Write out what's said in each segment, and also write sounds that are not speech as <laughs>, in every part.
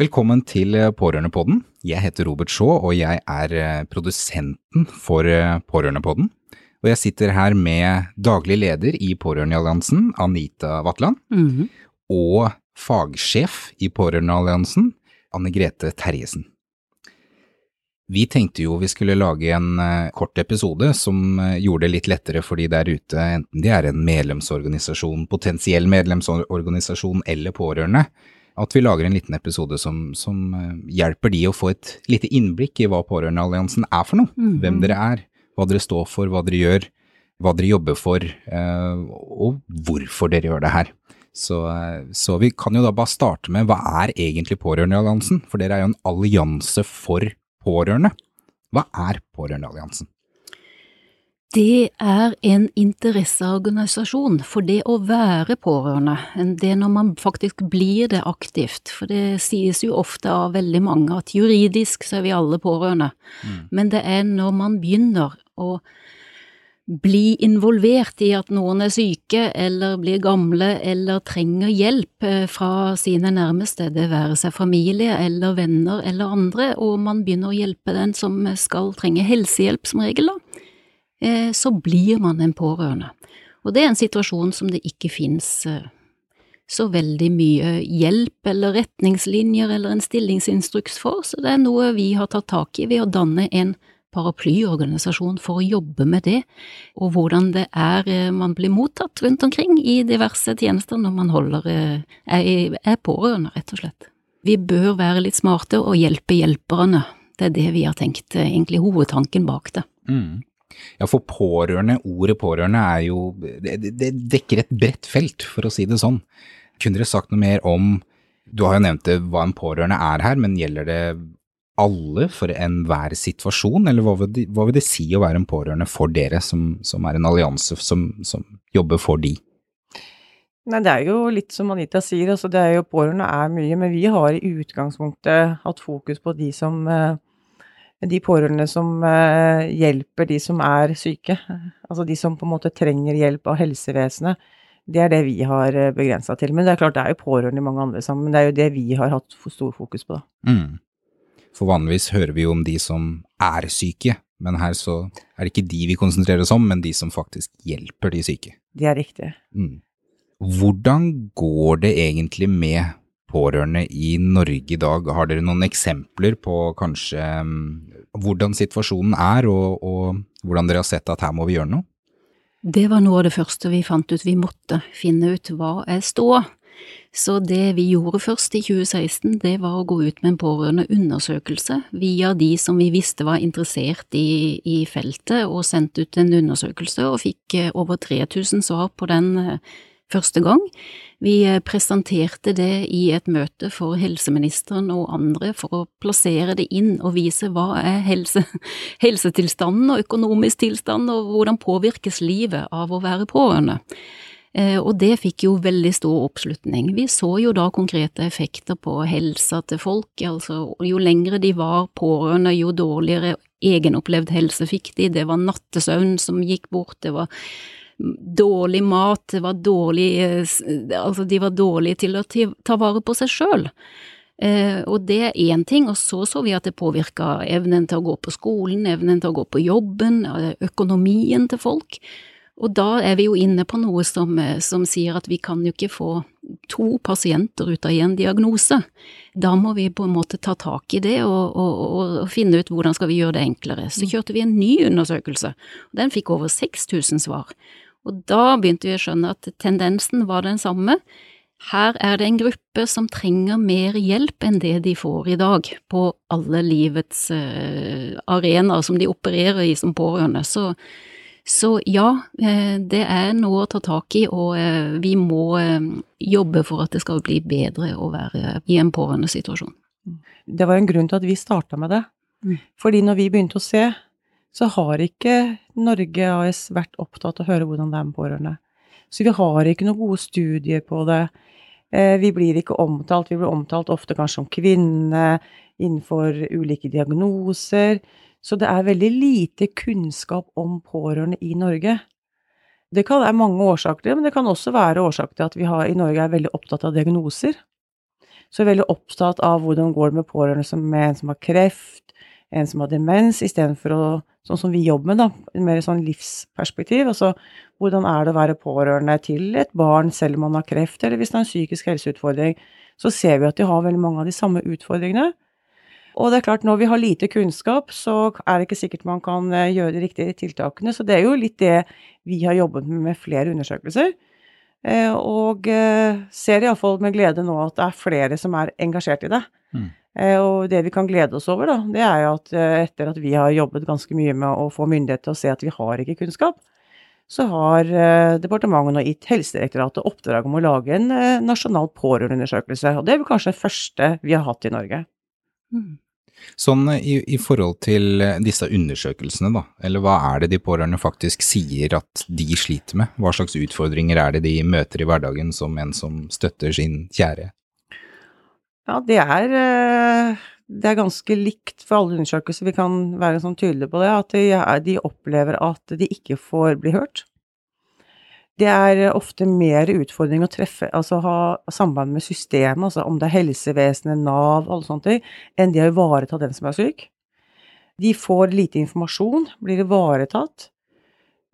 Velkommen til Pårørendepodden. Jeg heter Robert Shaw, og jeg er eh, produsenten for eh, Pårørendepodden. Og jeg sitter her med daglig leder i Pårørendealliansen, Anita Vatland, Mhm. og fagsjef i Pårørendealliansen, Anne Grete Terjesen. Vi tenkte jo vi skulle lage en eh, kort episode som eh, gjorde det litt lettere for de der ute, enten de er en medlemsorganisasjon, potensiell medlemsorganisasjon eller pårørende, at vi lager en liten episode som, som eh, hjelper de å få et lite innblikk i hva Pårørendealliansen er for noe, Mhm. hvem dere er, hva dere står for, hva dere gjør, hva dere jobber for, eh, og hvorfor dere gjør det her. Så, eh, så vi kan jo da bare starte med hva er egentlig Pårørendealliansen, for dere er jo en allianse for pårørende. Hva er Pårørendealliansen? Det er en interesseorganisasjon for det å være pårørende, det når man faktisk blir det aktivt. For det sies jo ofte av veldig mange at juridisk så er vi alle pårørende, men det er når man begynner å bli involvert i at noen er syke eller blir gamle eller trenger hjelp eh, fra sine nærmeste, det være seg familie eller venner eller andre, og man begynner å hjelpe den som skal trenge helsehjelp som regel, da så blir man en pårørende. Og det er en situasjon som det ikke finnes eh, så veldig mye hjelp eller retningslinjer eller en stillingsinstruks for, så det er noe vi har tatt tak i ved å danne en paraplyorganisasjon for å jobbe med det, og hvordan det er eh, man blir mottatt rundt omkring i diverse tjenester når man holder, eh, er, er pårørende, rett og slett. Vi bør være litt smarte og hjelpe hjelperne. Det er det vi har tenkt, eh, egentlig hovedtanken bak det. Mm. Ja, for pårørende, ordet pårørende er jo det, det- dekker et bredt felt, for å si det sånn. Kunne dere sagt noe mer om Du har jo nevnt det, hva en pårørende er her, men gjelder det alle for enhver situasjon, eller hva vil, det, hva vil det si å være en pårørende for dere, som, som er en allianse som, som jobber for de? Nei, det er jo litt som Anita sier, altså det er jo pårørende er mye, men vi har i utgangspunktet hatt fokus på de som eh, de pårørende som eh, hjelper de som er syke. Altså de som på en måte trenger hjelp av helsevesenet. Det er det vi har begrensa til. Men det er klart det er jo pårørende i mange andre sammen, men det er jo det vi har hatt stor fokus på, da. Mm. For vanligvis hører vi jo om de som er syke, men her så er det ikke de vi konsentrerer oss om, men de som faktisk hjelper de syke. De er riktige. Mm. Hvordan går det egentlig med pårørende i Norge i dag? Har dere noen eksempler på kanskje mm, hvordan situasjonen er, og, og hvordan dere har sett at her må vi gjøre noe? Det var noe av det første vi fant ut. Vi måtte finne ut hva er ståa. Så det vi gjorde først i 2016, det var å gå ut med en pårørendeundersøkelse via de som vi visste var interessert i, i feltet, og sendte ut en undersøkelse og fikk eh, over 3000 svar på den eh, første gang. Vi eh, presenterte det i et møte for helseministeren og andre for å plassere det inn og vise hva er helse, <laughs> helsetilstanden og økonomisk tilstand, og hvordan påvirkes livet av å være pårørende. Eh, Og det fikk jo veldig stor oppslutning. Vi så jo da konkrete effekter på helsa til folk, altså jo lengre de var pårørende, jo dårligere egenopplevd helse fikk de, det var nattesøvn som gikk bort, det var dårlig mat, det var dårlig eh, Altså, de var dårlige til å ta vare på seg sjøl. Eh, og det er én ting, og så så vi at det påvirka evnen til å gå på skolen, evnen til å gå på jobben, eh, økonomien til folk. Og da er vi jo inne på noe som, som, sier at vi kan jo ikke få to pasienter ut av én diagnose. Da må vi på en måte ta tak i det og, og, og, finne ut hvordan skal vi gjøre det enklere. Så mm. kjørte vi en ny undersøkelse, og den fikk over 6000 svar. Og da begynte vi å skjønne at tendensen var den samme. Her er det en gruppe som trenger mer hjelp enn det de får i dag, på alle livets uh, arenaer som de opererer i som pårørende. Så så ja, eh, det er noe å ta tak i, og uh, vi må uh, jobbe for at det skal bli bedre å være i en pårørendesituasjon. Det var en grunn til at vi starta med det. Mm. Fordi når vi begynte å se, så har ikke Norge AS vært opptatt av å høre hvordan det er med pårørende. Så vi har ikke noen gode studier på det. Vi blir ikke omtalt, vi blir omtalt ofte kanskje som kvinne innenfor ulike diagnoser. Så det er veldig lite kunnskap om pårørende i Norge. Det kan være mange årsaker til det, men det kan også være årsaker til at vi har, i Norge er veldig opptatt av diagnoser. Så vi er veldig opptatt av hvordan går det med pårørende som, med en som har kreft, en som har demens, istedenfor å, sånn som vi jobber med, da, mer sånn livsperspektiv. Altså hvordan er det å være pårørende til et barn selv om man har kreft, eller hvis det er en psykisk helseutfordring. Så ser vi at de har veldig mange av de samme utfordringene. Og det er klart, når vi har lite kunnskap, så er det ikke sikkert man kan eh, gjøre de riktige tiltakene. Så det er jo litt det vi har jobbet med med flere undersøkelser. Eh, og eh, ser iallfall med glede nå at det er flere som er engasjert i det. Mm. Og det vi kan glede oss over, da, det er jo at etter at vi har jobbet ganske mye med å få myndighet til å se at vi har ikke kunnskap, så har departementet nå gitt Helsedirektoratet oppdrag om å lage en nasjonal pårørendeundersøkelse. Og det er vel kanskje det første vi har hatt i Norge. Mm. Sånn i, i, forhold til disse undersøkelsene, da, eller hva er det de pårørende faktisk sier at de sliter med? Hva slags utfordringer er det de møter i hverdagen som en som støtter sin kjære? Ja, det er, eh, det er ganske likt for alle undersøkelser, vi kan være sånn tydelige på det, at de, de opplever at de ikke får bli hørt. Det er ofte mer utfordring å treffe, altså ha samband med systemet, altså om det er helsevesenet, Nav, alle sånne ting, enn det å ivareta den som er syk. De får lite informasjon, blir ivaretatt.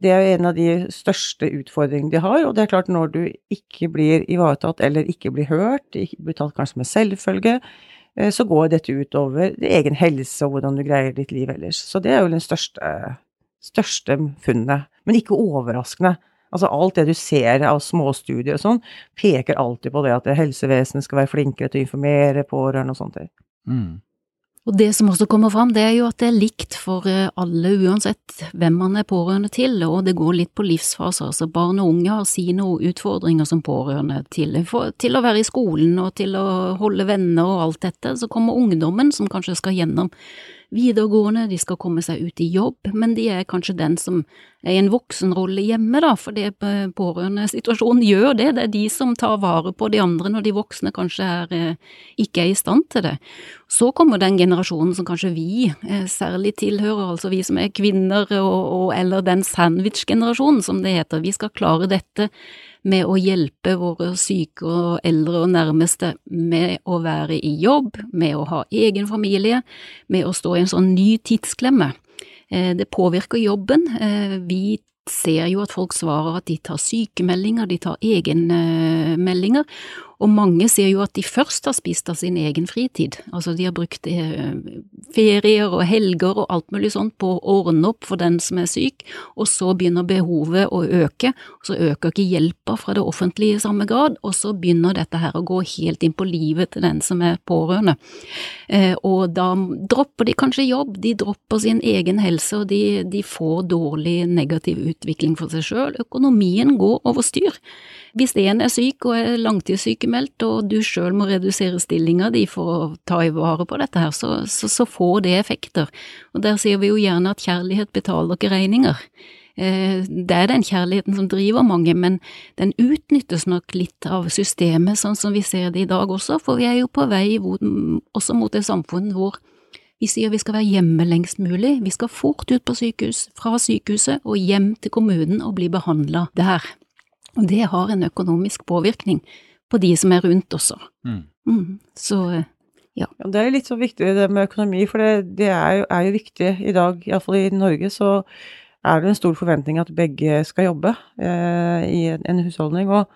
Det er en av de største utfordringene de har, og det er klart når du ikke blir ivaretatt eller ikke blir hørt, ikke blir tatt kanskje med selvfølge, eh, så går dette utover egen helse og hvordan du greier ditt liv ellers. Så det er jo den største, største funnet. Men ikke overraskende. Altså alt det du ser av småstudier og sånn, peker alltid på det at helsevesenet skal være flinkere til å informere pårørende og sånt. Mm. Og det som også kommer fram, det er jo at det er likt for eh, alle uansett hvem man er pårørende til, og det går litt på livsfaser. Altså barn og unge har sine utfordringer som pårørende til, for, til å være i skolen og til å holde venner og alt dette. Så kommer ungdommen som kanskje skal gjennom videregående, de skal komme seg ut i jobb, men de er kanskje den som er i en voksenrolle hjemme, da, for det pårørendesituasjonen gjør det, det er de som tar vare på de andre når de voksne kanskje er, eh, ikke er i stand til det. Så kommer den generasjonen som kanskje vi eh, særlig tilhører, altså vi som er kvinner og, og eller den sandwich-generasjonen som det heter, vi skal klare dette med å hjelpe våre syke og eldre og nærmeste med å være i jobb, med å ha egen familie, med å stå i en sånn ny tidsklemme. Eh, det påvirker jobben. Eh, vi ser jo at folk svarer at de tar sykemeldinger, de tar egenmeldinger, og mange sier jo at de først har spist av sin egen fritid, altså de har brukt eh, ferier og helger og alt mulig sånt på å ordne opp for den som er syk, og så begynner behovet å øke, så øker ikke hjelpa fra det offentlige i samme grad, og så begynner dette her å gå helt inn på livet til den som er pårørende. Eh, og da dropper de kanskje jobb, de dropper sin egen helse, og de, de får dårlig negativ utvikling for seg sjøl, økonomien går over styr. Hvis en er syk og er langtidssykemeldt, og du sjøl må redusere stillinga di for å ta i vare på dette her, så, så, så, får det effekter. Og der sier vi jo gjerne at kjærlighet betaler ikke regninger. Eh, det er den kjærligheten som driver mange, men den utnyttes nok litt av systemet sånn som vi ser det i dag også, for vi er jo på vei også mot et samfunn hvor vi sier vi skal være hjemme lengst mulig, vi skal fort ut på sykehus, fra sykehuset og hjem til kommunen og bli behandla der. Og det har en økonomisk påvirkning på de som er rundt også. Mm. Mm, så ja. ja. Det er litt så viktig det med økonomi, for det, det er, jo, er, jo, viktig i dag, iallfall i Norge, så er det en stor forventning at begge skal jobbe eh, i en husholdning. Og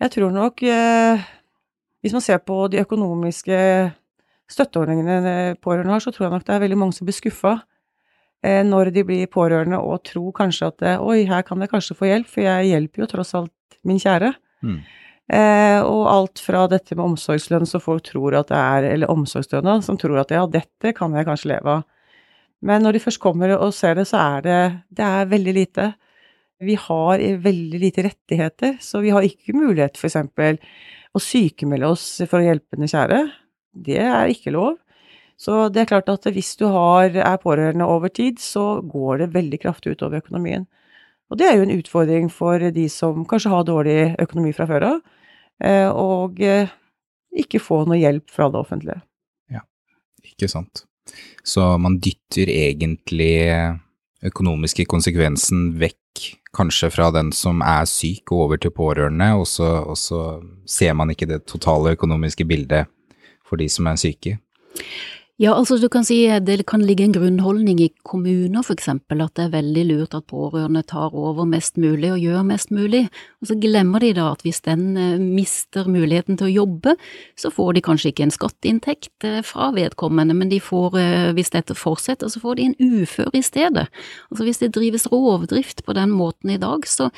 jeg tror nok eh, Hvis man ser på de økonomiske støtteordningene pårørende har, så tror jeg nok det er veldig mange som blir skuffa eh, når de blir pårørende og tror kanskje at eh, oi, her kan jeg kanskje få hjelp, for jeg hjelper jo tross alt min kjære. Mm. Eh, og alt fra dette med omsorgslønn som folk tror at det er, eller omsorgsstønad, som tror at ja, dette kan jeg kanskje leve av. Men når de først kommer og ser det, så er det, det er veldig lite. Vi har veldig lite rettigheter, så vi har ikke mulighet f.eks. å sykemelde oss for å hjelpe den kjære. Det er ikke lov. Så det er klart at hvis du har, er pårørende over tid, så går det veldig kraftig utover økonomien. Og det er jo en utfordring for de som kanskje har dårlig økonomi fra før av, og eh, ikke få noe hjelp fra det offentlige. Ja, ikke sant. Så man dytter egentlig økonomiske konsekvensen vekk, kanskje fra den som er syk og over til pårørende, og så, og så ser man ikke det totale økonomiske bildet for de som er syke. Ja, altså du kan si det kan ligge en grunnholdning i kommuner for eksempel, at det er veldig lurt at pårørende tar over mest mulig og gjør mest mulig, og så glemmer de da at hvis den eh, mister muligheten til å jobbe, så får de kanskje ikke en skatteinntekt eh, fra vedkommende, men de får, eh, hvis dette fortsetter, så får de en ufør i stedet. Altså hvis det drives rovdrift på den måten i dag, så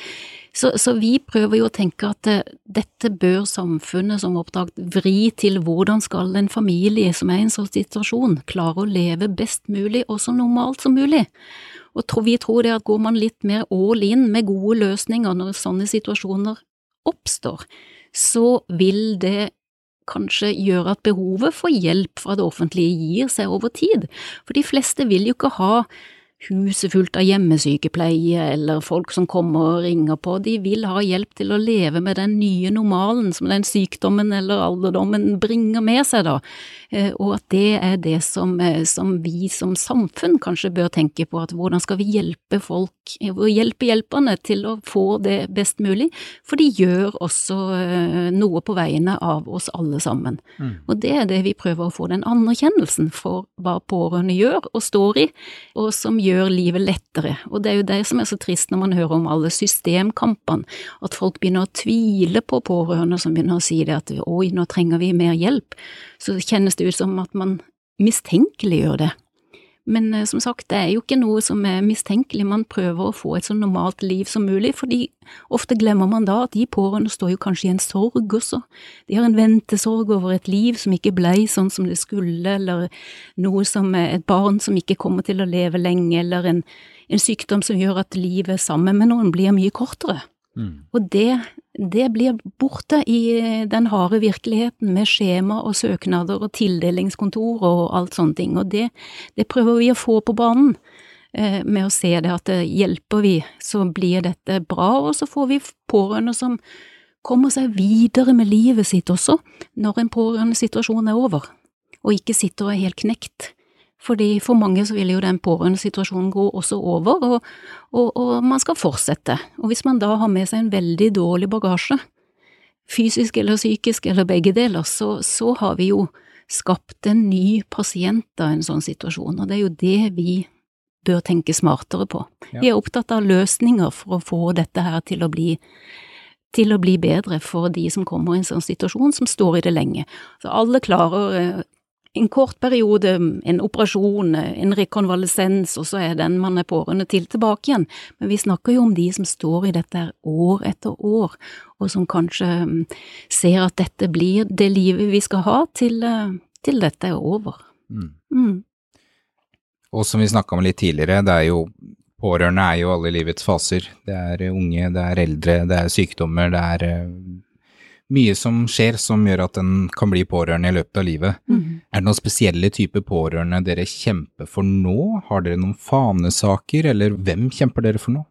så, så, vi prøver jo å tenke at dette bør samfunnet som oppdrag vri til hvordan skal en familie som er i en sånn situasjon klare å leve best mulig og så normalt som mulig. Og vi tror det at går man litt mer all in med gode løsninger når sånne situasjoner oppstår, så vil det kanskje gjøre at behovet for hjelp fra det offentlige gir seg over tid, for de fleste vil jo ikke ha huset fullt av hjemmesykepleie eller folk som kommer og ringer på, de vil ha hjelp til å leve med den nye normalen som den sykdommen eller alderdommen bringer med seg, da, eh, og at det er det som, eh, som vi som samfunn kanskje bør tenke på, at hvordan skal vi hjelpe folk, hjelpe hjelperne til å få det best mulig, for de gjør også eh, noe på vegne av oss alle sammen. Mm. Og det er det vi prøver å få den anerkjennelsen for hva pårørende gjør og står i, og som gjør gjør livet lettere, og det er jo det som er så trist når man hører om alle systemkampene, at folk begynner å tvile på pårørende som begynner å si det at oi, nå trenger vi mer hjelp, så kjennes det ut som at man mistenkeliggjør det. Men eh, som sagt, det er jo ikke noe som er mistenkelig, man prøver å få et så normalt liv som mulig, fordi ofte glemmer man da at de pårørende står jo kanskje i en sorg også. De har en ventesorg over et liv som ikke blei sånn som det skulle, eller noe som et barn som ikke kommer til å leve lenge, eller en, en sykdom som gjør at livet sammen med noen blir mye kortere. Mm. Og det, det, blir borte i den harde virkeligheten med skjema og søknader og tildelingskontor og alt sånne ting, og det, det prøver vi å få på banen. Eh, med å se det at det hjelper vi, så blir dette bra, og så får vi pårørende som kommer seg videre med livet sitt også, når en pårørende situasjon er over, og ikke sitter og er helt knekt fordi for mange så vil jo den pårørendesituasjonen gå også over, og, og, og, man skal fortsette. Og hvis man da har med seg en veldig dårlig bagasje, fysisk eller psykisk eller begge deler, så, så har vi jo skapt en ny pasient av en sånn situasjon, og det er jo det vi bør tenke smartere på. Vi er opptatt av løsninger for å få dette her til å bli til å bli bedre for de som kommer i en sånn situasjon, som står i det lenge. Så alle klarer eh, en kort periode, en operasjon, en rekonvalesens, og så er den man er pårørende til, tilbake igjen. Men vi snakker jo om de som står i dette år etter år, og som kanskje mm, ser at dette blir det livet vi skal ha til, eh, til dette er over. Mm. Mm. Og som vi snakka om litt tidligere, det er jo Pårørende er jo alle livets faser. Det er unge, det er eldre, det er sykdommer, det er eh, mye som skjer som gjør at en kan bli pårørende i løpet av livet. Mm. Er det noen spesielle typer pårørende dere kjemper for nå? Har dere noen fanesaker, eller hvem kjemper dere for nå?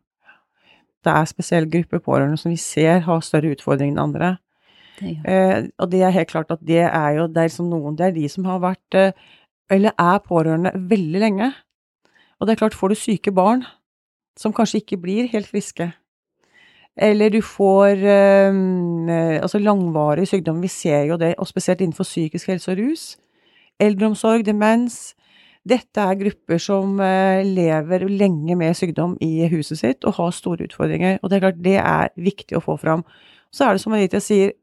Det er spesielle grupper pårørende som vi ser har større utfordringer enn andre. Det, ja. eh, og det er helt klart at det er jo det er liksom noen, det er de som har vært, eh, eller er pårørende veldig lenge. Og det er klart, får du syke barn som kanskje ikke blir helt friske, eller du får eh, altså langvarig sykdom. Vi ser jo det, og spesielt innenfor psykisk helse og rus. Eldreomsorg, demens. Dette er grupper som eh, lever lenge med sykdom i huset sitt og har store utfordringer, og det er klart det er viktig å få fram. Så er det som Anita sier,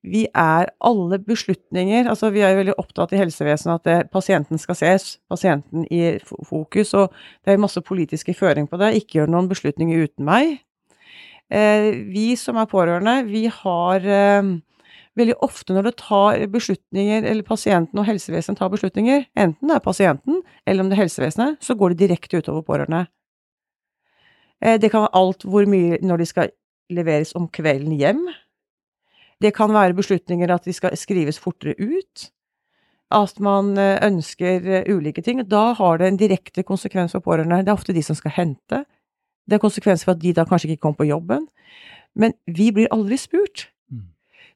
vi er alle beslutninger Altså, vi er jo veldig opptatt i helsevesenet at det, pasienten skal ses, pasienten i fokus, og det er masse politiske føring på det. Ikke gjør noen beslutninger uten meg. Eh, vi som er pårørende, vi har eh, veldig ofte når det tar beslutninger, eller pasienten og helsevesenet tar beslutninger, enten det er pasienten eller om det er helsevesenet, så går det direkte utover pårørende. Eh, det kan være alt hvor mye når de skal leveres om kvelden hjem. Det kan være beslutninger at de skal skrives fortere ut. At man ønsker ulike ting. Da har det en direkte konsekvens for pårørende. Det er ofte de som skal hente. Det er konsekvenser for at de da kanskje ikke kommer på jobben. Men vi blir aldri spurt.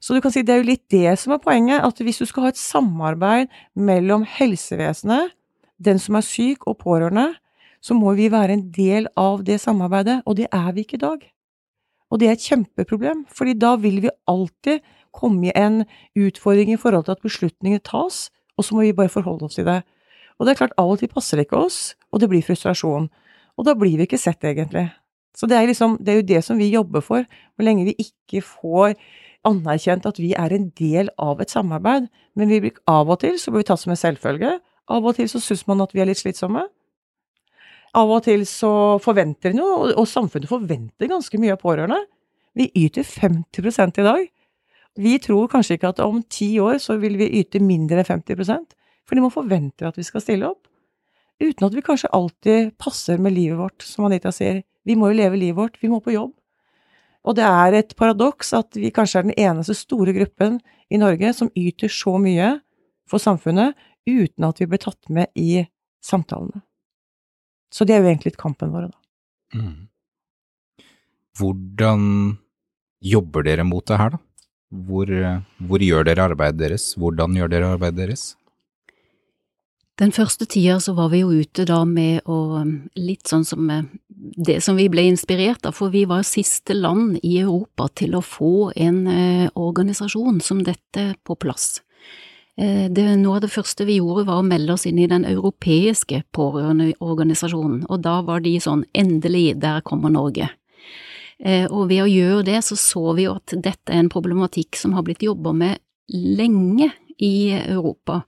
Så du kan si det er jo litt det som er poenget, at hvis du skal ha et samarbeid mellom helsevesenet, den som er syk og pårørende, så må vi være en del av det samarbeidet, og det er vi ikke i dag. Og det er et kjempeproblem, fordi da vil vi alltid komme i en utfordring i forhold til at beslutninger tas, og så må vi bare forholde oss til det. Og det er klart, av og til passer det ikke oss, og det blir frustrasjon. Og da blir vi ikke sett, egentlig. Så det er, liksom, det er jo det som vi jobber for, hvor lenge vi ikke får anerkjent at vi er en del av et samarbeid, men vi, av og til så blir vi tatt som en selvfølge, av og til så syns man at vi er litt slitsomme. Av og til så forventer en jo, og samfunnet forventer ganske mye av pårørende. Vi yter 50 i dag. Vi tror kanskje ikke at om ti år så vil vi yte mindre enn 50 for de må forvente at vi skal stille opp. Uten at vi kanskje alltid passer med livet vårt, som Anita sier. Vi må jo leve livet vårt, vi må på jobb. Og det er et paradoks at vi kanskje er den eneste store gruppen i Norge som yter så mye for samfunnet uten at vi blir tatt med i samtalene. Så det er jo egentlig kampen vår, da. Mm. Hvordan jobber dere mot det her, da? Hvor, hvor gjør dere arbeidet deres? Hvordan gjør dere arbeidet deres? Den første tida så var vi jo ute da med å Litt sånn som det som vi ble inspirert av, for vi var siste land i Europa til å få en eh, organisasjon som dette på plass. Eh, det, noe av det første vi gjorde var å melde oss inn i den europeiske pårørendeorganisasjonen, og da var de sånn endelig, der kommer Norge. Eh, og ved å gjøre det så så vi jo at dette er en problematikk som har blitt jobba med lenge i Europa.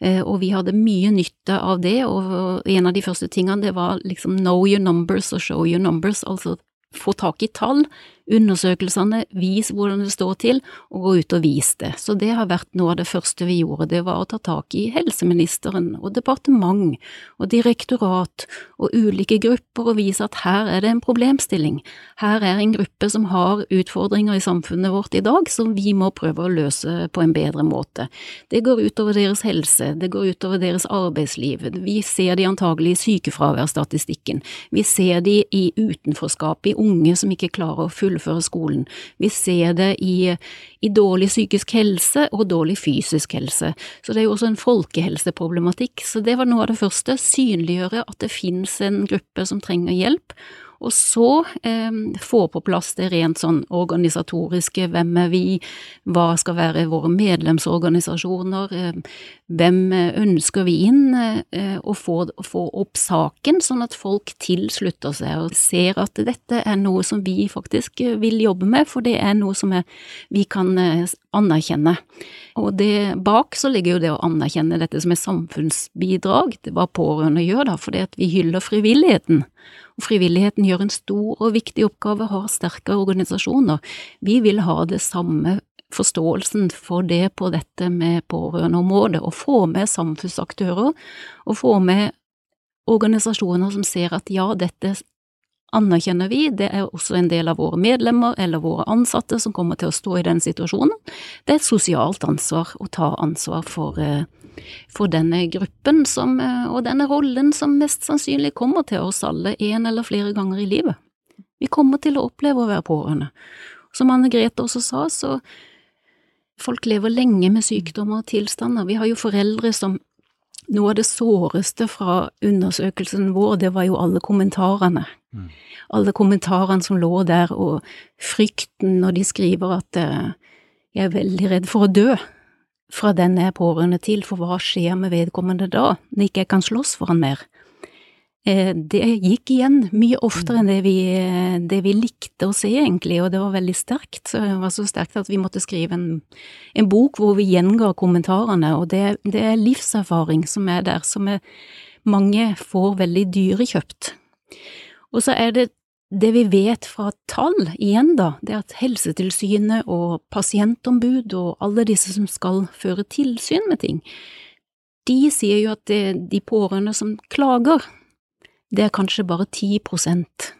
Eh, og vi hadde mye nytte av det, og en av de første tingene det var liksom know your numbers og show your numbers, altså få tak i tall, undersøkelsene, vis hvordan det står til, og gå ut og vis det. Så det har vært noe av det første vi gjorde, det var å ta tak i helseministeren og departement og direktorat og ulike grupper og vise at her er det en problemstilling, her er en gruppe som har utfordringer i samfunnet vårt i dag som vi må prøve å løse på en bedre måte. Det går utover deres helse, det går utover deres arbeidsliv, vi ser de antagelig i sykefraværsstatistikken, vi ser de i utenforskap, i unge som ikke klarer å fullføre fullføre skolen. Vi ser det i, i, dårlig psykisk helse og dårlig fysisk helse. Så det er jo også en folkehelseproblematikk. Så det var noe av det første, synliggjøre at det finnes en gruppe som trenger hjelp, og så eh, få på plass det rent sånn organisatoriske, hvem er vi, hva skal være våre medlemsorganisasjoner, eh, hvem ønsker vi inn, eh, og få, få, opp saken sånn at folk tilslutter seg og ser at dette er noe som vi faktisk vil jobbe med, for det er noe som er, vi kan eh, anerkjenne. Og det, bak så ligger jo det å anerkjenne dette som et samfunnsbidrag, det hva pårørende gjør da, fordi at vi hyller frivilligheten. Og frivilligheten gjør en stor og viktig oppgave, har sterke organisasjoner. Vi vil ha det samme forståelsen for det på dette med pårørendeområdet, og få med samfunnsaktører, og få med organisasjoner som ser at ja, dette anerkjenner vi, det er også en del av våre medlemmer eller våre ansatte som kommer til å stå i den situasjonen. Det er et sosialt ansvar å ta ansvar for eh, for denne gruppen som, eh, og denne rollen som mest sannsynlig kommer til oss alle en eller flere ganger i livet. Vi kommer til å oppleve å være pårørende. Som Anne Grete også sa, så folk lever lenge med sykdommer og tilstander. Vi har jo foreldre som noe av det såreste fra undersøkelsen vår, det var jo alle kommentarene. Mm. Alle kommentarene som lå der, og frykten når de skriver at eh, jeg er veldig redd for å dø. Fra den jeg er pårørende til, for hva skjer med vedkommende da, når ikke jeg kan slåss for han mer? Eh, det gikk igjen mye oftere enn det vi, det vi, likte å se, egentlig, og det var veldig sterkt. Det var så sterkt at vi måtte skrive en, en bok hvor vi gjenga kommentarene, og det, det, er livserfaring som er der, som er, mange får veldig dyrekjøpt. Og så er det det vi vet fra tall, igjen da, det er at Helsetilsynet og pasientombud og alle disse som skal føre tilsyn med ting, de sier jo at det, de pårørende som klager, det er kanskje bare ti prosent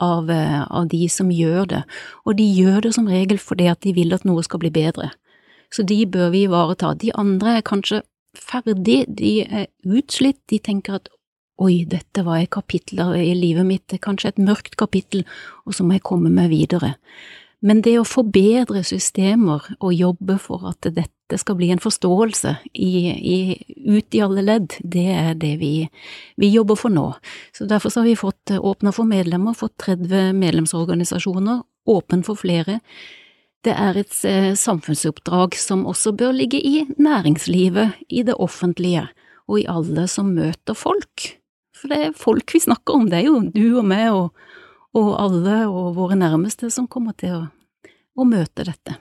av, eh, av de som gjør det, og de gjør det som regel fordi at de vil at noe skal bli bedre. Så de bør vi ivareta. De andre er kanskje ferdig, de er utslitt, de tenker at oi, dette var et kapittel i livet mitt, kanskje et mørkt kapittel, og så må jeg komme meg videre. Men det å forbedre systemer og jobbe for at dette skal bli en forståelse i, i, ut i alle ledd, det er det vi, vi jobber for nå. Så Derfor så har vi fått åpna for medlemmer, fått 30 medlemsorganisasjoner, åpen for flere. Det er et eh, samfunnsoppdrag som også bør ligge i næringslivet, i det offentlige og i alle som møter folk. For det er folk vi snakker om, det er jo du og meg og, og alle og våre nærmeste som kommer til å, å, møte dette.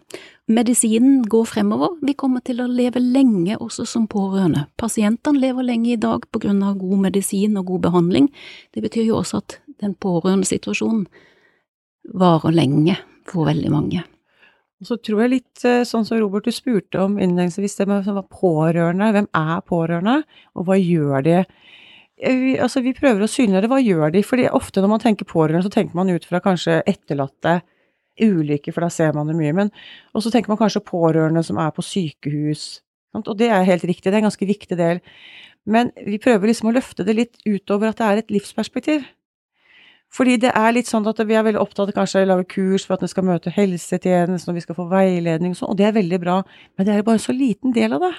Medisinen går fremover, vi kommer til å leve lenge også som pårørende. Pasientene lever lenge i dag på grunn av god medisin og god behandling. Det betyr jo også at den pårørendesituasjonen varer lenge for veldig mange. Og så tror jeg litt eh, sånn som Robert du spurte om innledningsvis, det med pårørende. Hvem er pårørende, og hva gjør de? Vi, altså, vi prøver å synliggjøre hva gjør de, fordi ofte når man tenker pårørende, så tenker man ut fra kanskje etterlatte ulykker, for da ser man det mye. Men og så tenker man kanskje pårørende som er på sykehus. Sant? Og det er helt riktig, det er en ganske viktig del. Men vi prøver liksom å løfte det litt utover at det er et livsperspektiv. Fordi det er litt sånn at vi er veldig opptatt av kanskje å lage kurs for at vi skal møte helsetjenesten, og vi skal få veiledning og sånn, og det er veldig bra, men det er bare en så liten del av det.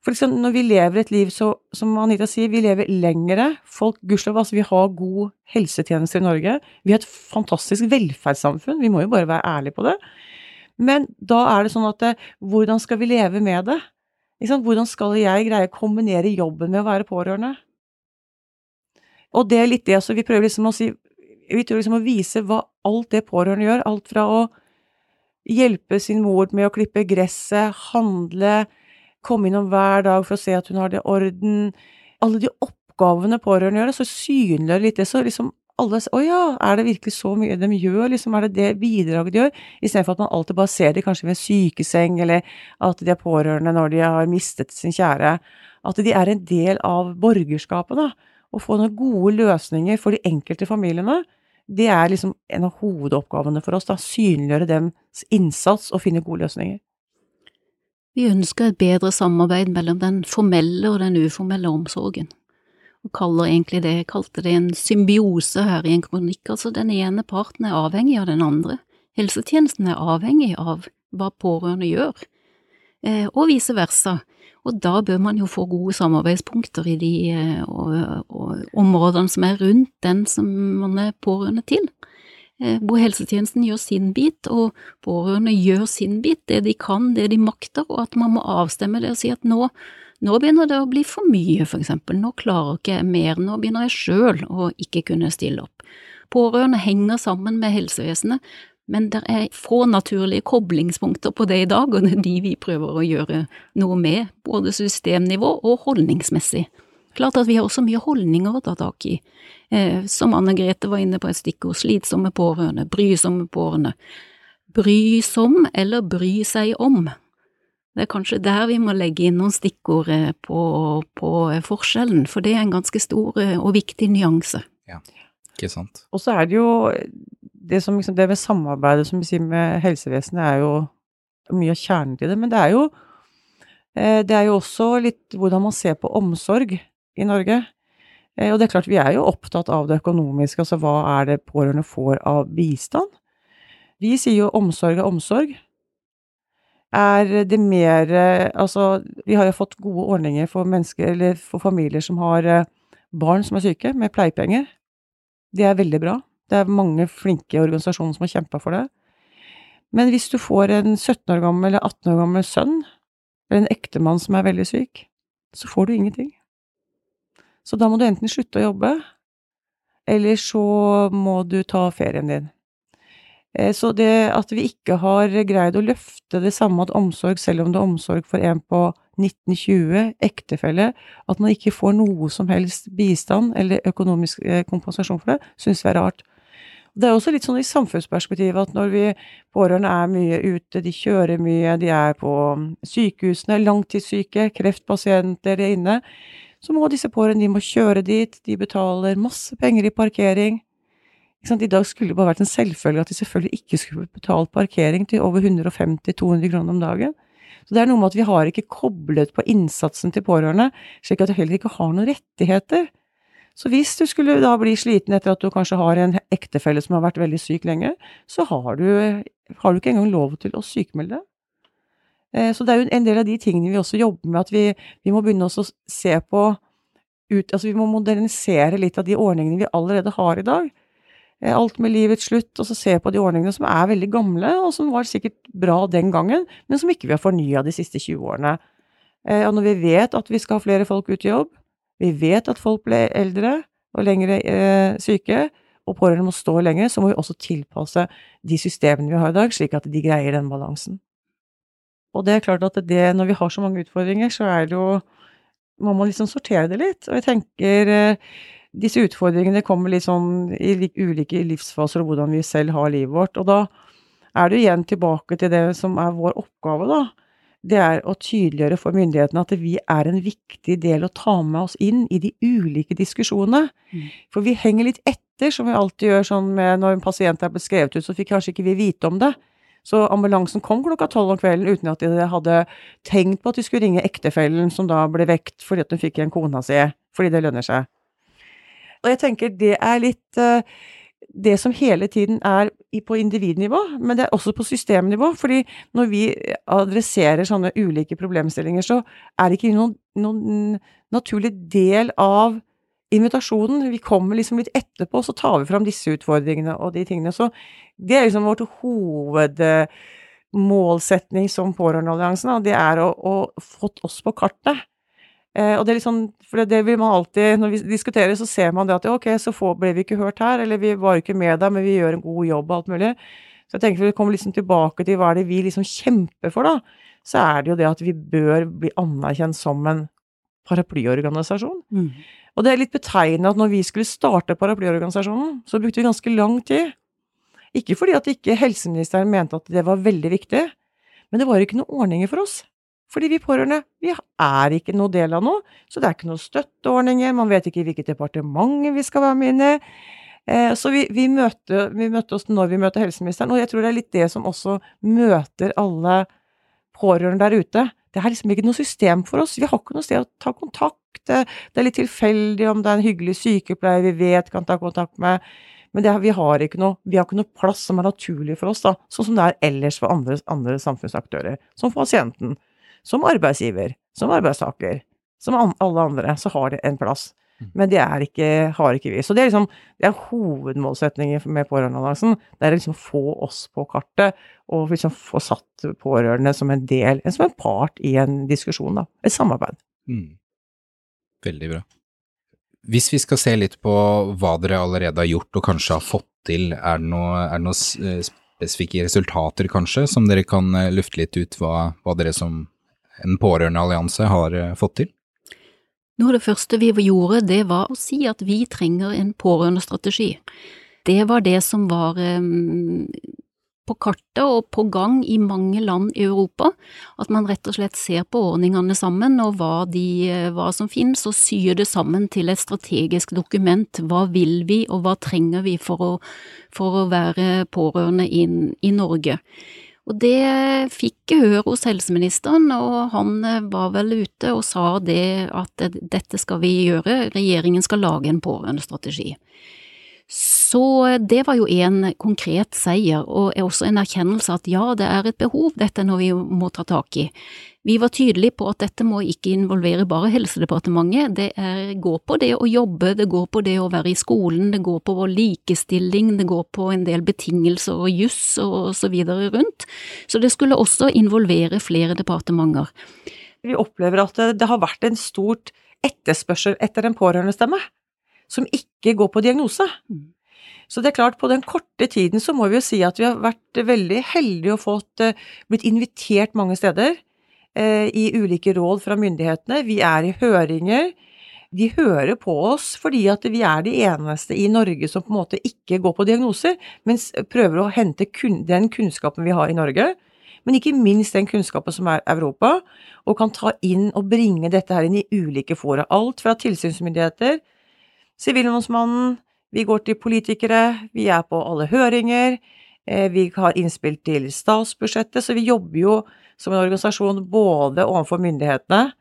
For liksom, når vi lever et liv så, som Anita sier, vi lever lengre. Folk, gudskjelov, altså vi har god helsetjeneste i Norge. Vi har et fantastisk velferdssamfunn, vi må jo bare være ærlige på det. Men da er det sånn at det, hvordan skal vi leve med det? Hvordan skal jeg greie å kombinere jobben med å være pårørende? Og det er litt det, altså vi prøver liksom å si Vi tror liksom å vise hva alt det pårørende gjør. Alt fra å hjelpe sin mor med å klippe gresset, handle, komme innom hver dag for å se at hun har det i orden. Alle de oppgavene pårørende gjør, så synliggjør litt det. Så liksom alle Å ja, er det virkelig så mye de gjør? Liksom, er det det bidraget de gjør? Istedenfor at man alltid bare ser dem kanskje ved en sykeseng, eller at de er pårørende når de har mistet sin kjære. At de er en del av borgerskapet, da. Å få noen gode løsninger for de enkelte familiene. Det er liksom en av hovedoppgavene for oss, da. Synliggjøre dems innsats og finne gode løsninger. Vi ønsker et bedre samarbeid mellom den formelle og den uformelle omsorgen, og kaller egentlig det, kalte det en symbiose her i en kronikk, altså den ene parten er avhengig av den andre. Helsetjenesten er avhengig av hva pårørende gjør, eh, og vice versa, og da bør man jo få gode samarbeidspunkter i de eh, og, og, områdene som er rundt den som man er pårørende til. Eh, hvor helsetjenesten gjør sin bit, og pårørende gjør sin bit, det de kan, det de makter, og at man må avstemme det og si at nå, nå begynner det å bli for mye, for eksempel, nå klarer ikke jeg mer, nå begynner jeg sjøl å ikke kunne stille opp. Pårørende henger sammen med helsevesenet, men det er få naturlige koblingspunkter på det i dag, og det er de vi prøver å gjøre noe med, både systemnivå og holdningsmessig. Klart at vi har også mye holdninger å ta tak i. Eh, som Anne Grete var inne på et stikkord, slitsomme pårørende, brysomme pårørende. Brysom eller bry seg om. Det er kanskje der vi må legge inn noen stikkord eh, på, på forskjellen, for det er en ganske stor eh, og viktig nyanse. Ja, ikke sant. Og så er det jo det, som, liksom, det med samarbeidet som vi sier med helsevesenet, er jo mye av kjernen til det. Men det er jo det er jo også litt hvordan man ser på omsorg i Norge. Eh, og det er klart, vi er jo opptatt av det økonomiske, altså hva er det pårørende får av bistand? Vi sier jo omsorg er omsorg. Er det mer Altså, vi har jo fått gode ordninger for mennesker, eller for familier som har eh, barn som er syke, med pleiepenger. Det er veldig bra. Det er mange flinke organisasjoner som har kjempa for det. Men hvis du får en 17 år gammel eller 18 år gammel sønn eller en ektemann som er veldig syk, så får du ingenting. Så da må du enten slutte å jobbe, eller så må du ta ferien din. Eh, så det at vi ikke har greid å løfte det samme at omsorg, selv om det er omsorg for en på 1920, ektefelle, at man ikke får noe som helst bistand eller økonomisk eh, kompensasjon for det, syns vi er rart. Det er også litt sånn i samfunnsperspektivet at når vi pårørende er mye ute, de kjører mye, de er på sykehusene, langtidssyke, kreftpasienter er inne, så må disse pårørende de må kjøre dit, de betaler masse penger i parkering. I dag skulle det bare vært en selvfølge at de selvfølgelig ikke skulle betalt parkering til over 150-200 kroner om dagen. Så det er noe med at vi har ikke koblet på innsatsen til pårørende, slik at de heller ikke har noen rettigheter. Så hvis du skulle da bli sliten etter at du kanskje har en ektefelle som har vært veldig syk lenge, så har du, har du ikke engang lov til å sykmelde deg. Eh, så det er jo en del av de tingene vi også jobber med, at vi, vi må begynne å se på ut, altså Vi må modernisere litt av de ordningene vi allerede har i dag. Eh, alt med livets slutt, og så se på de ordningene som er veldig gamle, og som var sikkert bra den gangen, men som ikke vi har fornya de siste 20 årene. Eh, og når vi vet at vi skal ha flere folk ut i jobb, vi vet at folk blir eldre og lengre syke, og pårørende må stå lenger, så må vi også tilpasse de systemene vi har i dag, slik at de greier den balansen. Og det er klart at det, når vi har så mange utfordringer, så er det jo må man liksom sortere det litt. Og jeg tenker eh, disse utfordringene kommer litt sånn i ulike livsfaser og hvordan vi selv har livet vårt. Og da er det igjen tilbake til det som er vår oppgave, da. Det er å tydeliggjøre for myndighetene at vi er en viktig del å ta med oss inn i de ulike diskusjonene. Mm. For vi henger litt etter, som vi alltid gjør sånn med når en pasient er beskrevet ut, så fikk kanskje ikke vi vite om det. Så ambulansen kom klokka tolv om kvelden uten at de hadde tenkt på at de skulle ringe ektefellen som da ble vekt fordi at hun fikk igjen kona si, fordi det lønner seg. Og jeg tenker det er litt uh, det som hele tiden er på individnivå, men det er også på systemnivå. fordi når vi adresserer sånne ulike problemstillinger, så er det ikke noen, noen naturlig del av invitasjonen. Vi kommer liksom litt etterpå, så tar vi fram disse utfordringene og de tingene. Så det er liksom vårt hovedmålsetning som Pårørendealliansen, det er å, å få oss på kartet. Eh, og det er litt sånn, for det vil man alltid, når vi diskuterer, så ser man det at ok, så få, ble vi ikke hørt her, eller vi var ikke med der, men vi gjør en god jobb og alt mulig. Så jeg tenker vi kommer liksom tilbake til hva er det vi liksom kjemper for, da. Så er det jo det at vi bør bli anerkjent som en paraplyorganisasjon. Mm. Og det er litt betegnende at når vi skulle starte paraplyorganisasjonen, så brukte vi ganske lang tid. Ikke fordi at ikke helseministeren mente at det var veldig viktig, men det var ikke noen ordninger for oss. Fordi vi pårørende, vi er ikke noe del av noe, så det er ikke noen støtteordninger, man vet ikke hvilket departement vi skal være med inn i. Eh, så vi, vi, møter, vi møtte oss når vi møter helseministeren, og jeg tror det er litt det som også møter alle pårørende der ute. Det er liksom ikke noe system for oss, vi har ikke noe sted å ta kontakt. Det er litt tilfeldig om det er en hyggelig sykepleier vi vet kan ta kontakt med. Men det, vi, har ikke noe, vi har ikke noe plass som er naturlig for oss, da, sånn som det er ellers for andre, andre samfunnsaktører. Som pasienten, som arbeidsgiver, som arbeidstaker, som alle andre, så har det en plass. Mm. Men det er ikke, har ikke vi. Så det er liksom det er hovedmålsetningen med Pårørendealliansen. Det er liksom få oss på kartet, og liksom få satt pårørende som en del, som en part i en diskusjon, da. Et samarbeid. Mm. Veldig bra. Hvis vi skal se litt på hva dere allerede har gjort og kanskje har fått til, er det noen noe spesifikke resultater kanskje, som dere kan eh, lufte litt ut hva, hva dere som en pårørendeallianse har eh, fått til? Noe av det første vi gjorde, det var å si at vi trenger en pårørendestrategi. Det var det som var um, på kartet og på gang i mange land i Europa. At man rett og slett ser på ordningene sammen og hva, de, hva som finnes, og syr det sammen til et strategisk dokument. Hva vil vi, og hva trenger vi for å, for å være pårørende i Norge? Og det fikk gehør hos helseministeren, og han eh, var vel ute og sa det at dette skal vi gjøre, regjeringen skal lage en pårørendestrategi. Så det var jo en konkret seier, og også en erkjennelse at ja, det er et behov, dette er noe vi må ta tak i. Vi var tydelige på at dette må ikke involvere bare Helsedepartementet, det er, går på det å jobbe, det går på det å være i skolen, det går på vår likestilling, det går på en del betingelser og juss og så videre rundt, så det skulle også involvere flere departementer. vi opplever at det har vært en stort etterspørsel etter en pårørendestemme, som ikke går på diagnose. Mm. Så det er klart, på den korte tiden så må vi jo si at vi har vært veldig heldige og fått eh, blitt invitert mange steder eh, i ulike råd fra myndighetene. Vi er i høringer. De hører på oss fordi at vi er de eneste i Norge som på en måte ikke går på diagnoser, men prøver å hente kun, den kunnskapen vi har i Norge men ikke minst den kunnskapen som er Europa, og kan ta inn og bringe dette her inn i ulike fora. Alt fra tilsynsmyndigheter, Sivilombudsmannen, vi går til politikere, vi er på alle høringer, eh, vi har innspill til statsbudsjettet, så vi jobber jo som en organisasjon både overfor myndighetene,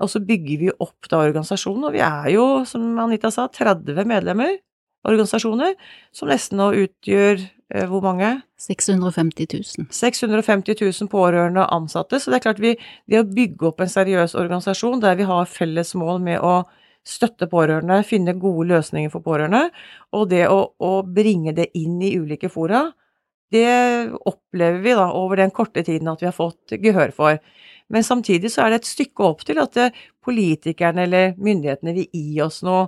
og så bygger vi opp da organisasjonen, og vi er jo, som Anita sa, 30 medlemmer, organisasjoner, som nesten nå utgjør Eh, hvor mange? 650 000. 650 000 pårørende og ansatte. Så det er klart vi, det å bygge opp en seriøs organisasjon der vi har felles mål med å støtte pårørende, finne gode løsninger for pårørende, og det å, å bringe det inn i ulike fora, det opplever vi da over den korte tiden at vi har fått gehør for. Men samtidig så er det et stykke opp til at eh, politikerne eller myndighetene vil gi oss noe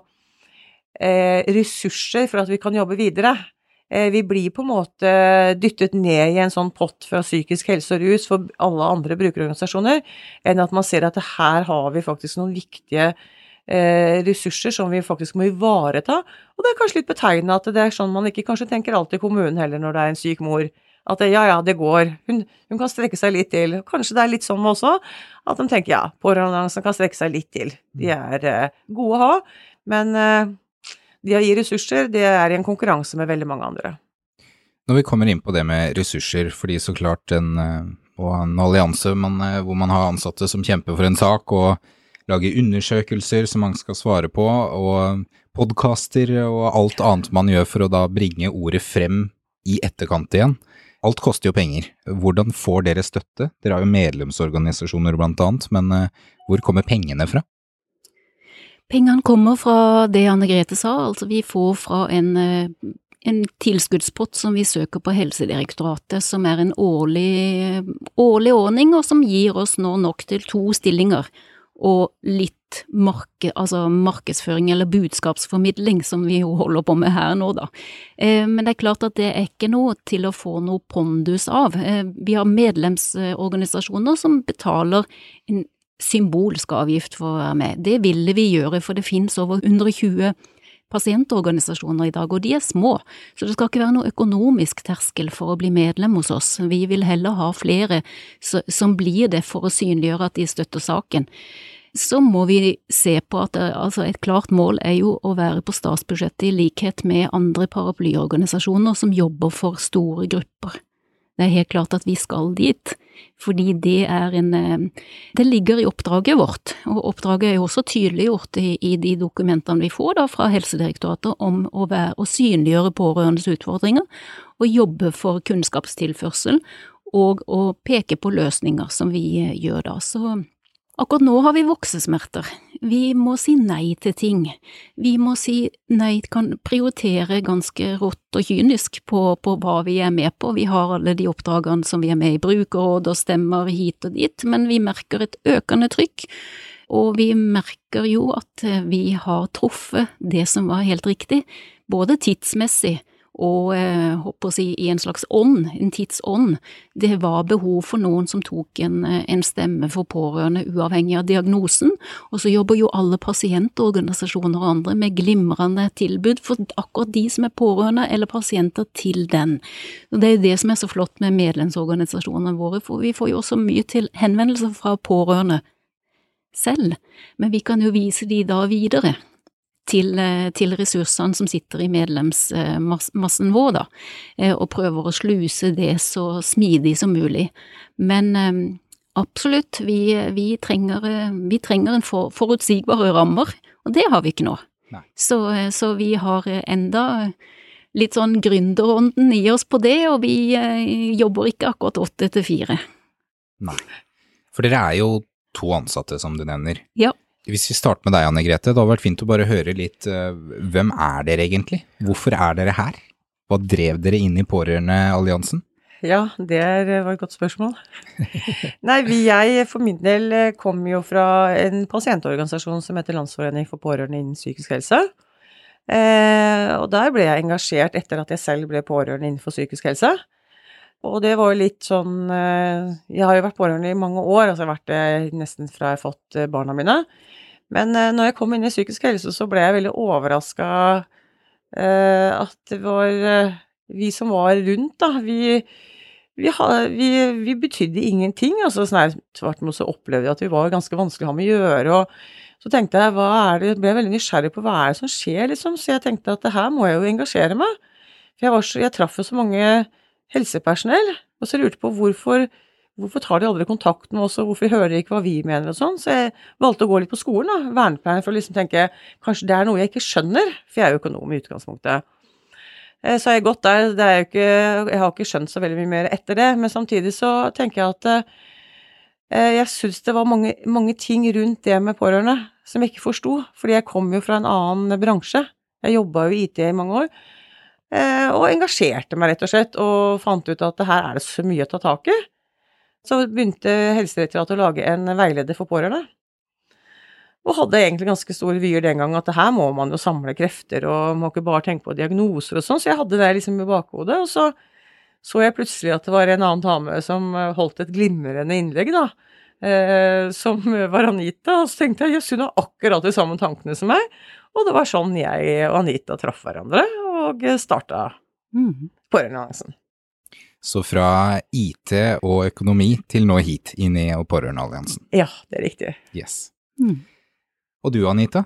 eh, ressurser for at vi kan jobbe videre. Eh, vi blir på en måte dyttet ned i en sånn pott fra psykisk helse og rus for alle andre brukerorganisasjoner, enn at man ser at her har vi faktisk noen viktige eh, ressurser som vi faktisk må ivareta. Og det er kanskje litt betegnende at det er sånn man ikke kanskje tenker alltid i kommunen heller når det er en syk mor. At det, ja, ja, det går. Hun, hun, kan strekke seg litt til. Kanskje det er litt sånn også, at de tenker ja, pårørende kan strekke seg litt til. De er eh, gode å ha, men eh, de å gi ressurser, det er i en konkurranse med veldig mange andre. Når vi kommer inn på det med ressurser, fordi så klart en, eh, og en allianse man, eh, hvor man har ansatte som kjemper for en sak, og lager undersøkelser som man skal svare på, og podkaster og alt annet man gjør for å da bringe ordet frem i etterkant igjen. Alt koster jo penger. Hvordan får dere støtte? Dere har jo medlemsorganisasjoner blant annet, men eh, hvor kommer pengene fra? Pengene kommer fra det Anne Grete sa, altså vi får fra en, eh, en tilskuddspott som vi søker på Helsedirektoratet, som er en årlig, årlig ordning, og som gir oss nå nok til to stillinger og litt marke, altså markedsføring eller budskapsformidling, som vi jo holder på med her nå, da. Eh, men det er klart at det er ikke noe til å få noe pondus av. Eh, vi har medlemsorganisasjoner som betaler en symbolsk avgift for å være med. Det ville vi gjøre, for det finnes over 120 pasientorganisasjoner i dag, og de er små, så det skal ikke være noe økonomisk terskel for å bli medlem hos oss. Vi vil heller ha flere som blir det for å synliggjøre at de støtter saken. Så må vi se på at altså et klart mål er jo å være på statsbudsjettet i likhet med andre paraplyorganisasjoner som jobber for store grupper. Det er helt klart at vi skal dit, fordi det er en eh, Det ligger i oppdraget vårt, og oppdraget er jo også tydeliggjort i, i de dokumentene vi får da fra Helsedirektoratet om å, være, å synliggjøre pårørendes utfordringer og jobbe for kunnskapstilførsel og å peke på løsninger som vi eh, gjør da. Så Akkurat nå har vi voksesmerter. Vi må si nei til ting. Vi må si nei, kan prioritere ganske rått og kynisk på, på, hva vi er med på. Vi har alle de oppdragene som vi er med i, brukerråd og stemmer hit og dit, men vi merker et økende trykk. Og vi merker jo at vi har truffet det som var helt riktig, både tidsmessig og eh, håper å si i en slags ånd, en tidsånd. Det var behov for noen som tok en, eh, en, stemme for pårørende uavhengig av diagnosen, og så jobber jo alle pasientorganisasjoner og andre med glimrende tilbud for akkurat de som er pårørende eller pasienter til den. Og det er jo det som er så flott med medlemsorganisasjonene våre, for vi får jo også mye til henvendelser fra pårørende selv, men vi kan jo vise de da videre til, eh, til, ressursene som sitter i medlemsmassen vår, da, eh, og prøver å sluse det så smidig som mulig. Men eh, absolutt, vi, vi, trenger, vi trenger, en for, forutsigbare rammer, og det har vi ikke nå. Så, så, vi har enda litt sånn gründerånden i oss på det, og vi jobber ikke akkurat åtte til fire. Nei, for dere er jo to ansatte, som du nevner. Ja. Hvis vi starter med deg, Anne Grete. Det hadde vært fint å bare høre litt uh, Hvem er dere egentlig? Hvorfor er dere her? Hva drev dere inn i Pårørendealliansen? Ja, det var et godt spørsmål. <laughs> Nei, jeg for min del kom jo fra en pasientorganisasjon som heter Landsforening for pårørende innen psykisk helse. Eh, og der ble jeg engasjert etter at jeg selv ble pårørende innenfor psykisk helse. Og det var jo litt sånn eh, Jeg har jo vært pårørende i mange år, altså jeg har vært det nesten fra jeg har fått eh, barna mine. Men eh, når jeg kom inn i psykisk helse, så ble jeg veldig overraska eh, at det var vi som var rundt, da, vi, vi, vi, vi betydde ingenting. altså sånn Tvert imot så opplevde jeg at vi var ganske vanskelig å ha med å gjøre. og Så tenkte jeg hva er det, ble veldig nysgjerrig på hva er det som skjer, liksom. Så jeg tenkte at det her må jeg jo engasjere meg. For jeg, var så, jeg traff jo så mange helsepersonell, og så lurte på hvorfor, hvorfor tar de aldri kontakt med oss, og hvorfor hører de ikke hva vi mener og sånn. Så jeg valgte å gå litt på skolen, da, vernepleien, for å liksom tenke kanskje det er noe jeg ikke skjønner, for jeg er jo økonom i utgangspunktet. Eh, så har jeg gått der. Det er jo ikke Jeg har ikke skjønt så veldig mye mer etter det, men samtidig så tenker jeg at eh, jeg syns det var mange, mange, ting rundt det med pårørende som jeg ikke forsto, fordi jeg kom jo fra en annen bransje. Jeg jobba jo i IT i mange år, og engasjerte meg rett og slett, og fant ut at her er det så mye å ta tak i. Så begynte Helsedirektoratet å lage en veileder for pårørende. Og hadde egentlig ganske store vyer den gang at her må man jo samle krefter, og må ikke bare tenke på diagnoser og sånn, så jeg hadde det liksom i bakhodet. Og så så jeg plutselig at det var en annen dame som holdt et glimrende innlegg, da. Eh, som var Anita, og så tenkte jeg jøss, hun har akkurat de samme tankene som meg. Og det var sånn jeg og Anita traff hverandre, og starta mm. Pårørendealliansen. Så fra IT og økonomi til nå hit, inn i Pårørendealliansen? Ja, det er riktig. Yes. Mm. Og du Anita,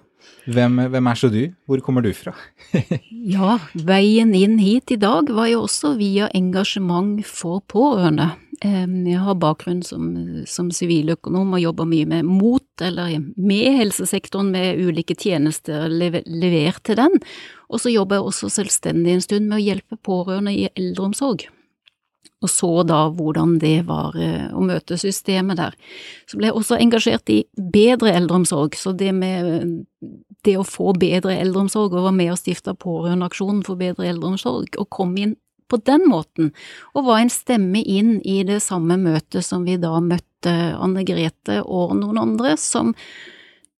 hvem, hvem, er så du? Hvor kommer du fra? <laughs> ja, veien inn hit i dag var jo også via engasjement for pårørende. Jeg har bakgrunn som siviløkonom og jobber mye med mot, eller med helsesektoren med ulike tjenester levert til den. Og så jobber jeg også selvstendig en stund med å hjelpe pårørende i eldreomsorg og så da hvordan det var eh, å møte systemet der. Så ble jeg også engasjert i bedre eldreomsorg, så det med det å få bedre eldreomsorg, og var med og stifta Pårørendeaksjonen for bedre eldreomsorg, og kom inn på den måten, og var en stemme inn i det samme møtet som vi da møtte Anne Grete og noen andre, som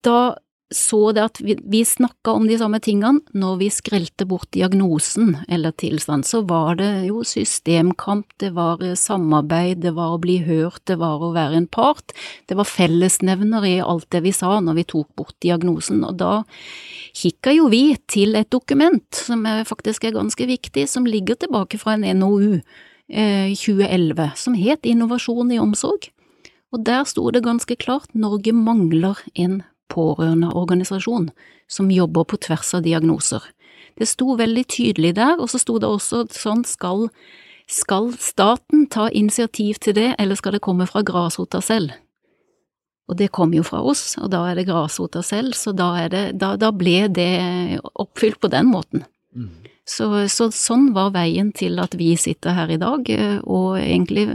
da så det at vi, vi snakka om de samme tingene når vi skrelte bort diagnosen eller tilstand, så var det jo systemkamp, det var eh, samarbeid, det var å bli hørt, det var å være en part, det var fellesnevner i alt det vi sa når vi tok bort diagnosen, og da kikka jo vi til et dokument som er, faktisk er ganske viktig, som ligger tilbake fra en NOU eh, 2011, som het Innovasjon i omsorg, og der sto det ganske klart Norge mangler en pårørendeorganisasjon som jobber på tvers av diagnoser. Det sto veldig tydelig der, og så sto det også sånn skal, skal staten ta initiativ til det, eller skal det komme fra grasrota selv? Og det kom jo fra oss, og da er det grasrota selv, så da, det, da, da, ble det oppfylt på den måten. Mm. Så, så, sånn var veien til at vi sitter her i dag, og egentlig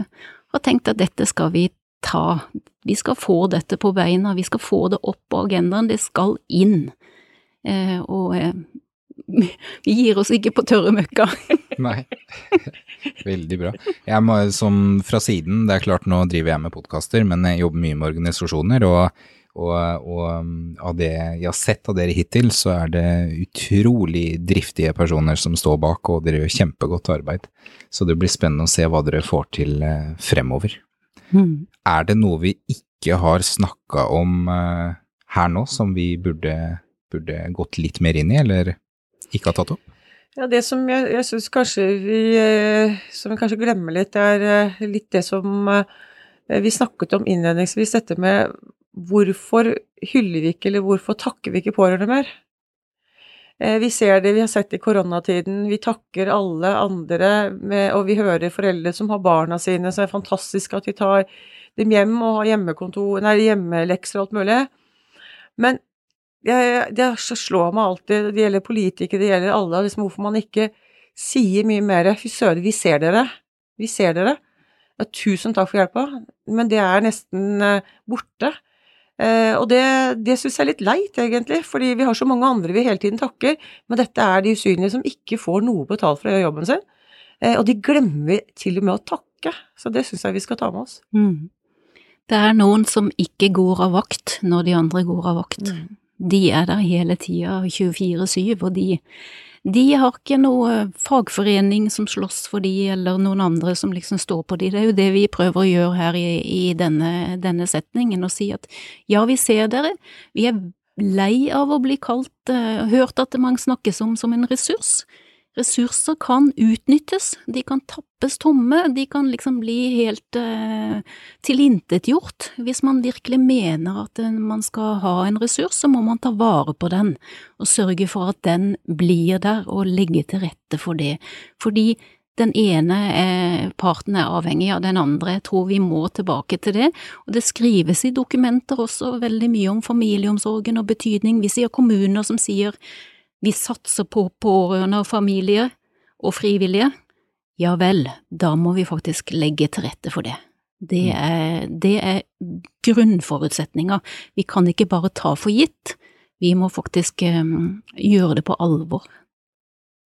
har tenkt at dette skal vi ta. Vi skal få dette på beina, vi skal få det opp på agendaen, det skal inn. Eh, og eh, <laughs> vi gir oss ikke på tørre møkka. <laughs> Nei, <laughs> veldig bra. Jeg må, som fra siden, det er klart nå driver jeg med podkaster, men jeg jobber mye med organisasjoner, og, og, og, um, av det jeg har sett av dere hittil, så er det utrolig driftige personer som står bak, og dere gjør kjempegodt arbeid. Så det blir spennende å se hva dere får til eh, fremover. Mm. Er det noe vi ikke har snakka om uh, her nå, som vi burde, burde, gått litt mer inn i, eller ikke har tatt opp? Ja, Det som jeg, jeg syns kanskje vi eh, som vi kanskje glemmer litt, er eh, litt det som vi snakket om innledningsvis, dette med hvorfor hyller vi ikke, eller hvorfor takker vi ikke pårørende mer? Vi ser det vi har sett i koronatiden. Vi takker alle andre, med, og vi hører foreldre som har barna sine, så det er fantastisk at de tar dem hjem og har hjemmekontor, nei, hjemmelekser og alt mulig. Men det slår meg alltid, det gjelder politikere, det gjelder alle, liksom hvorfor man ikke sier mye mer Fy søren, vi ser dere. Vi ser dere. Ja, tusen takk for hjelpa, men det er nesten uh, borte. Eh, og det, det syns jeg er litt leit, egentlig, fordi vi har så mange andre vi hele tiden takker, men dette er de usynlige som ikke får noe betalt for å gjøre jobben sin. Eh, og de glemmer til og med å takke. Så det syns jeg vi skal ta med oss. Mm. Det er noen som ikke går av vakt når de andre går av vakt. Mm. De er der hele tida, 24-7, og de, de har ikke noe fagforening som slåss for de, eller noen andre som liksom står på de. Det er jo det vi prøver å gjøre her i, i denne, denne setningen, å si at ja, vi ser dere, vi er lei av å bli kalt, uh, hørt at man snakkes om som en ressurs. Ressurser kan utnyttes, de kan tappes tomme, de kan liksom bli helt eh, tilintetgjort. Hvis man virkelig mener at uh, man skal ha en ressurs, så må man ta vare på den, og sørge for at den blir der, og legge til rette for det. Fordi den ene eh, parten er avhengig av den andre, jeg tror vi må tilbake til det. Og det skrives i dokumenter også veldig mye om familieomsorgen og betydning. Vi sier kommuner som sier vi satser på pårørende og familie og frivillige. Ja vel, da må vi faktisk legge til rette for det. Det er, det er grunnforutsetninga. Vi kan ikke bare ta for gitt, vi må faktisk um, gjøre det på alvor.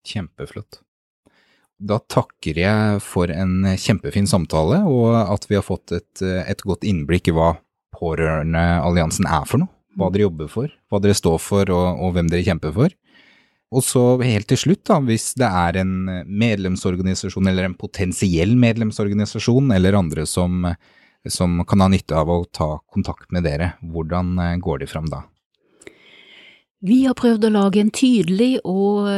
Kjempeflott. Da takker jeg for en kjempefin samtale, og at vi har fått et, et godt innblikk i hva Pårørendealliansen er for noe. Hva dere jobber for, hva dere står for og, og hvem dere kjemper for. Og så helt til slutt, da, hvis det er en medlemsorganisasjon eller en potensiell medlemsorganisasjon eller andre som, som kan ha nytte av å ta kontakt med dere, hvordan går de fram da? Vi har prøvd å lage en tydelig og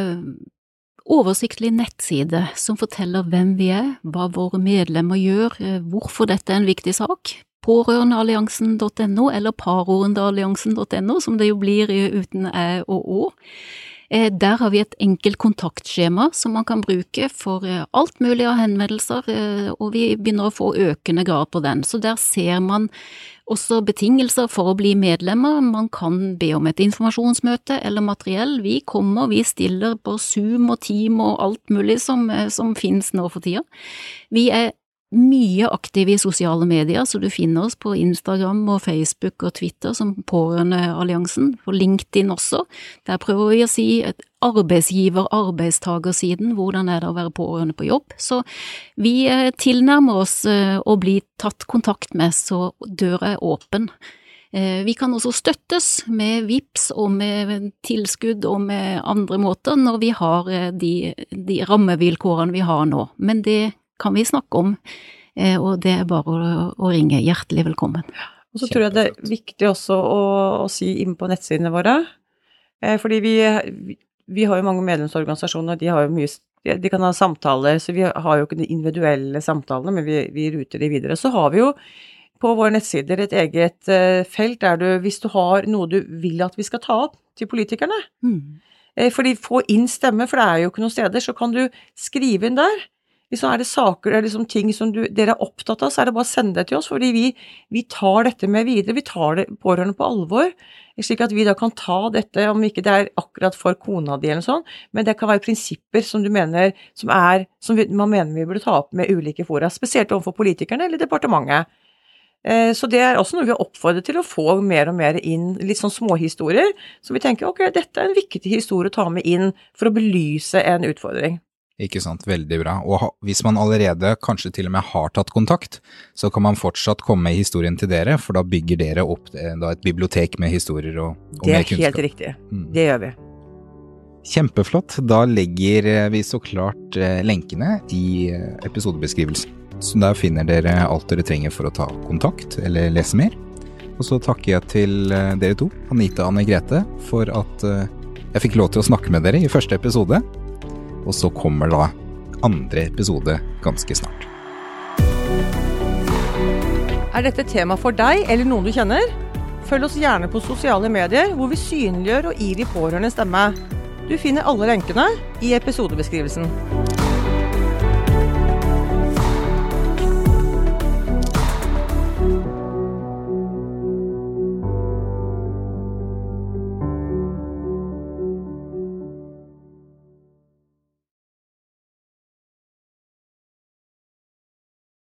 oversiktlig nettside som forteller hvem vi er, hva våre medlemmer gjør, hvorfor dette er en viktig sak. Pårørendealliansen.no, eller parorendealliansen.no, som det jo blir uten æ og å. Der har vi et enkelt kontaktskjema som man kan bruke for alt mulig av henvendelser, og vi begynner å få økende grad på den. Så der ser man også betingelser for å bli medlemmer. Man kan be om et informasjonsmøte eller materiell. Vi kommer, vi stiller på Zoom og Team og alt mulig som, som finnes nå for tida. Vi er mye aktive i sosiale medier, så du finner oss på Instagram og Facebook og Twitter som Pårørendealliansen, på LinkedIn også. Der prøver vi å si arbeidsgiver-arbeidstagersiden, hvordan er det å være pårørende på jobb. Så vi tilnærmer oss å bli tatt kontakt med, så døra er åpen. Vi kan også støttes med VIPS og med tilskudd og med andre måter når vi har de, de rammevilkårene vi har nå, men det kan vi snakke om, og det er bare å, å ringe. Hjertelig velkommen. Og så tror jeg det er viktig også å, å si inn på nettsidene våre, fordi vi, vi har jo mange medlemsorganisasjoner, de har jo mye de kan ha samtaler, så vi har jo ikke de individuelle samtalene, men vi, vi ruter de videre. Så har vi jo på våre nettsider et eget felt der du, hvis du har noe du vil at vi skal ta opp til politikerne mm. Fordi få inn stemme, for det er jo ikke noen steder, så kan du skrive inn der. Hvis er det saker eller liksom ting som du, dere er opptatt av, så er det bare å sende det til oss, fordi vi, vi tar dette med videre. Vi tar det pårørende på alvor, slik at vi da kan ta dette, om ikke det er akkurat for kona di eller sånn, men det kan være prinsipper som du mener som er, som vi, man mener vi burde ta opp med ulike fora, spesielt overfor politikerne eller departementet. Så det er også noe vi har oppfordret til å få mer og mer inn, litt sånn småhistorier. Så vi tenker ok, dette er en viktig historie å ta med inn for å belyse en utfordring. Ikke sant, veldig bra. Og hvis man allerede kanskje til og med har tatt kontakt, så kan man fortsatt komme med historien til dere, for da bygger dere opp da, et bibliotek med historier og, og. Det er helt riktig. Mm. Det gjør vi. Kjempeflott. Da legger vi så klart lenkene i episodebeskrivelsen. Så der finner dere alt dere trenger for å ta kontakt eller lese mer. Og så takker jeg til dere to, Anita og Anne Grete, for at jeg fikk lov til å snakke med dere i første episode. Og så kommer da andre episode ganske snart. Er dette tema for deg eller noen du kjenner? Følg oss gjerne på sosiale medier, hvor vi synliggjør og gir de pårørende stemme. Du finner alle lenkene i episodebeskrivelsen.